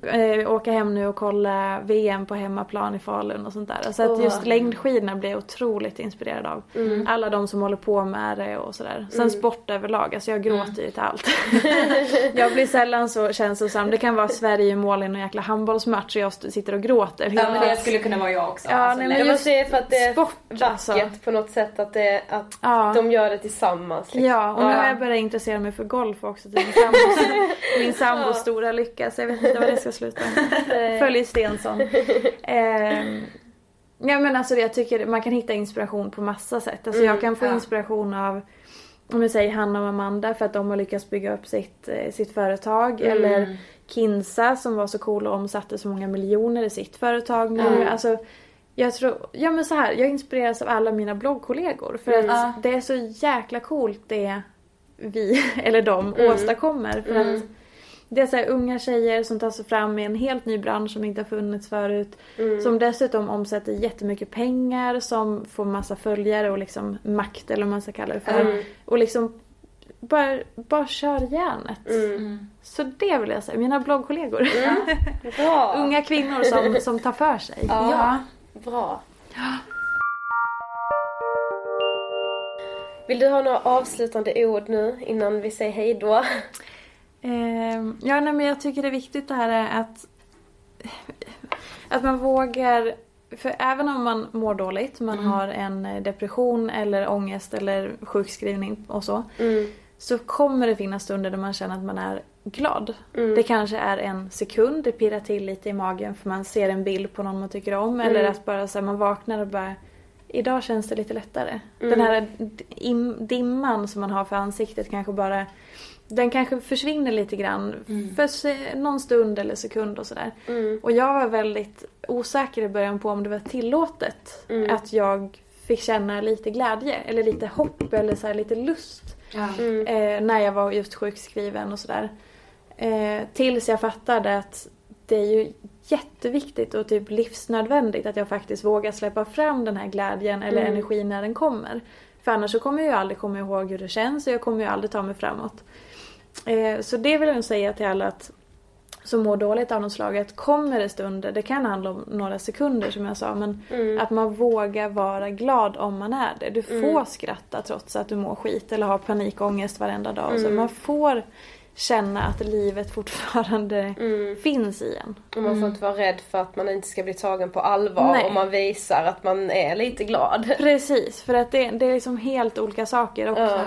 eh, åka hem nu och kolla VM på hemmaplan i Falun och sånt där. Så att just längdskidorna blir jag otroligt inspirerad av. Mm. Alla de som håller på med det och sådär. Sen Mm. sport överlag, alltså jag gråter ju till allt. jag blir sällan så känslosam. Det kan vara Sverige mål i någon jäkla handbollsmatch och jag sitter och gråter. Ja, men det skulle kunna vara jag också. Ja, Alltså, nej, men Ja, men just för att det är sport, alltså. på något sätt att, det, att Ja. de gör det tillsammans. liksom. Ja, och nu har jag börjat intressera mig för golf också till min sambos, min sambos stora lycka. Så jag vet inte vad det ska sluta. Följer Stensson. Ehm, ja men alltså jag tycker man kan hitta inspiration på massa sätt. Alltså jag Mm, kan få inspiration av om jag säger Hanna och Amanda för att de har lyckats bygga upp sitt, eh, sitt företag. Mm. Eller Kinsa som var så cool och omsatte så många miljoner i sitt företag nu. Mm. Alltså, jag tror, ja men så här, jag inspireras av alla mina bloggkollegor. För Mm. att det är så jäkla coolt det vi, eller de, Mm. åstadkommer. För Mm. att det är så här unga tjejer som tar sig fram i en helt ny bransch som inte har funnits förut. Mm. Som dessutom omsätter jättemycket pengar, som får massa följare och liksom makt eller vad man ska kalla det för. Mm. Och liksom bara, bara kör järnet. Mm. Så det vill jag säga, mina bloggkollegor. Bra! Unga kvinnor som, som tar för sig. Ja. Bra. Vill du ha några avslutande ord nu innan vi säger hej då? Ehm, ja, nej, men jag tycker det är viktigt det här är att, att man vågar, för även om man mår dåligt, man har en depression eller ångest eller sjukskrivning och så. Mm. så kommer det finnas stunder där man känner att man är glad. Mm. Det kanske är en sekund, det pirrar till lite i magen för man ser en bild på någon man tycker om. Eller Mm. att bara så här, man vaknar och bara Idag känns det lite lättare. Mm. Den här dim- dimman som man har för ansiktet kanske bara Den kanske försvinner lite grann för se- någon stund eller sekund och sådär. Mm. Och jag var väldigt osäker i början på om det var tillåtet Mm. att jag fick känna lite glädje eller lite hopp eller så här, lite lust. Mm. Eh, när jag var just sjukskriven och sådär. Eh, tills jag fattade att det är ju jätteviktigt och typ livsnödvändigt att jag faktiskt vågar släppa fram den här glädjen eller Mm. energin när den kommer. För annars så kommer jag ju aldrig komma ihåg hur det känns och jag kommer ju aldrig ta mig framåt. Eh, så det vill jag säga till alla att som mår dåligt av något slag att kommer det stunder, det kan handla om några sekunder som jag sa, men Mm. att man vågar vara glad om man är det. Du får Mm. skratta trots att du mår skit eller har panikångest varenda dag. Så Mm. man får känna att livet fortfarande Mm. finns i en. Och man får inte vara rädd för att man inte ska bli tagen på allvar Nej. om man visar att man är lite glad. Precis, för att det, det är liksom helt olika saker. Och Ja.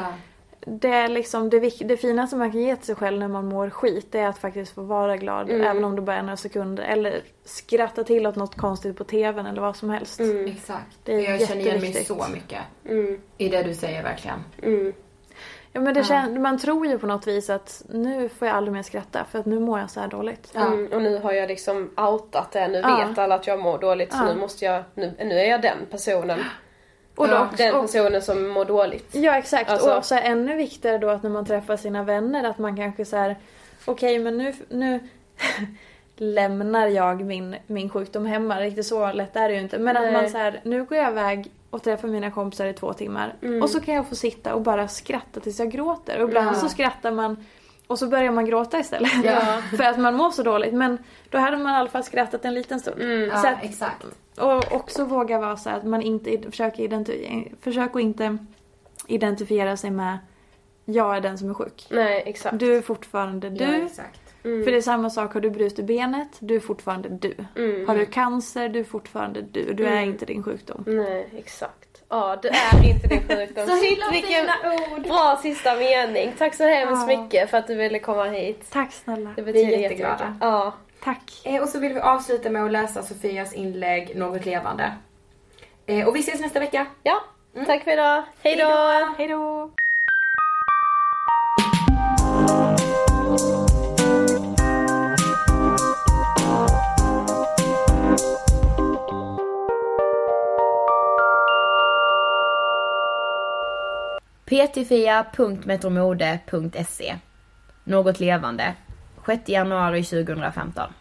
det, är liksom det, det finaste man kan ge till sig själv när man mår skit det är att faktiskt få vara glad Mm. även om det bara är några sekunder. Eller skratta till åt något konstigt på tvn eller vad som helst. Mm. Exakt. Det är jag känner igen mig så mycket Mm. i det du säger verkligen. Ja men det Ja. kän- man tror ju på något vis att nu får jag aldrig mer skratta för att nu mår jag så här dåligt. Ja. Mm. Och nu har jag liksom outat det. Nu Ja. vet alla att jag mår dåligt så nu måste jag, nu, nu är jag den personen. Och då, Ja, Den och, personen som mår dåligt. ja exakt. Alltså- Och så är ännu viktigare då att när man träffar sina vänner att man kanske så här okej men nu, nu lämnar jag min, min sjukdom hemma. Riktigt så lätt är det ju inte. Men att Nej. man så här, nu går jag iväg och träffar mina kompisar i två timmar. Mm. Och så kan jag få sitta och bara skratta tills jag gråter. Och ibland Ja. så skrattar man och så börjar man gråta istället. Ja. För att man mår så dåligt. Men då hade man i alla fall skrattat en liten stund. Mm. Så Ja, att, exakt. och också våga vara så att man inte försöker identifiera, försök att inte identifiera sig med jag är den som är sjuk. Nej, exakt. Du är fortfarande du. Ja, exakt. Mm. För det är samma sak, har du brutit benet, du är fortfarande du. Mm. Har du cancer, du är fortfarande du. Du är Mm. inte din sjukdom. Nej, exakt. Ja, du är inte din sjukdom. Så Shit, himla vilken fina ord. bra sista mening. Tack så hemskt Ja. mycket för att du ville komma hit. Tack snälla. Det Vi är betyder jätteglada. jättemycket. Ja. Tack. Eh, och så vill vi avsluta med att läsa Sofias inlägg Något levande. Eh, och vi ses nästa vecka. ja, tack för idag. Hej då! Hej då! ptfia.metromode.se Något levande 6 januari 2015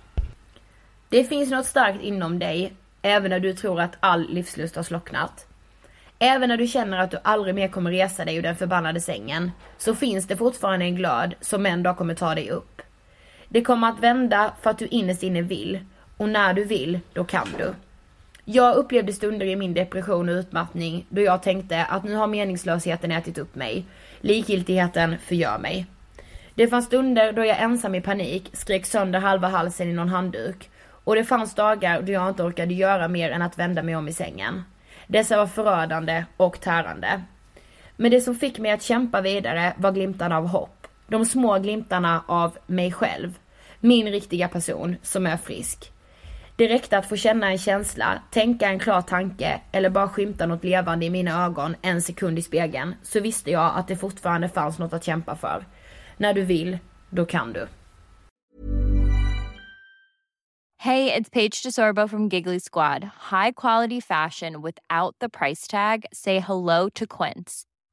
Det finns något starkt inom dig även när du tror att all livslust har slocknat. Även när du känner att du aldrig mer kommer resa dig ur den förbannade sängen så finns det fortfarande en glöd som en dag kommer ta dig upp. Det kommer att vända för att du innerst inne vill och när du vill, då kan du. Jag upplevde stunder i min depression och utmattning då jag tänkte att nu har meningslösheten ätit upp mig. Likgiltigheten förgör mig. Det fanns stunder då jag ensam i panik skrek sönder halva halsen i någon handduk. Och det fanns dagar då jag inte orkade göra mer än att vända mig om i sängen. Dessa var förödande och tärande. Men det som fick mig att kämpa vidare var glimtarna av hopp. De små glimtarna av mig själv. Min riktiga person som är frisk. Det räckte att få känna en känsla, tänka en klar tanke eller bara skymta något levande i mina ögon en sekund i spegeln så visste jag att det fortfarande fanns något att kämpa för. När du vill, då kan du. Hej, det är Paige DeSorbo från Giggly Squad. High quality fashion without the price tag. Say hello to Quince.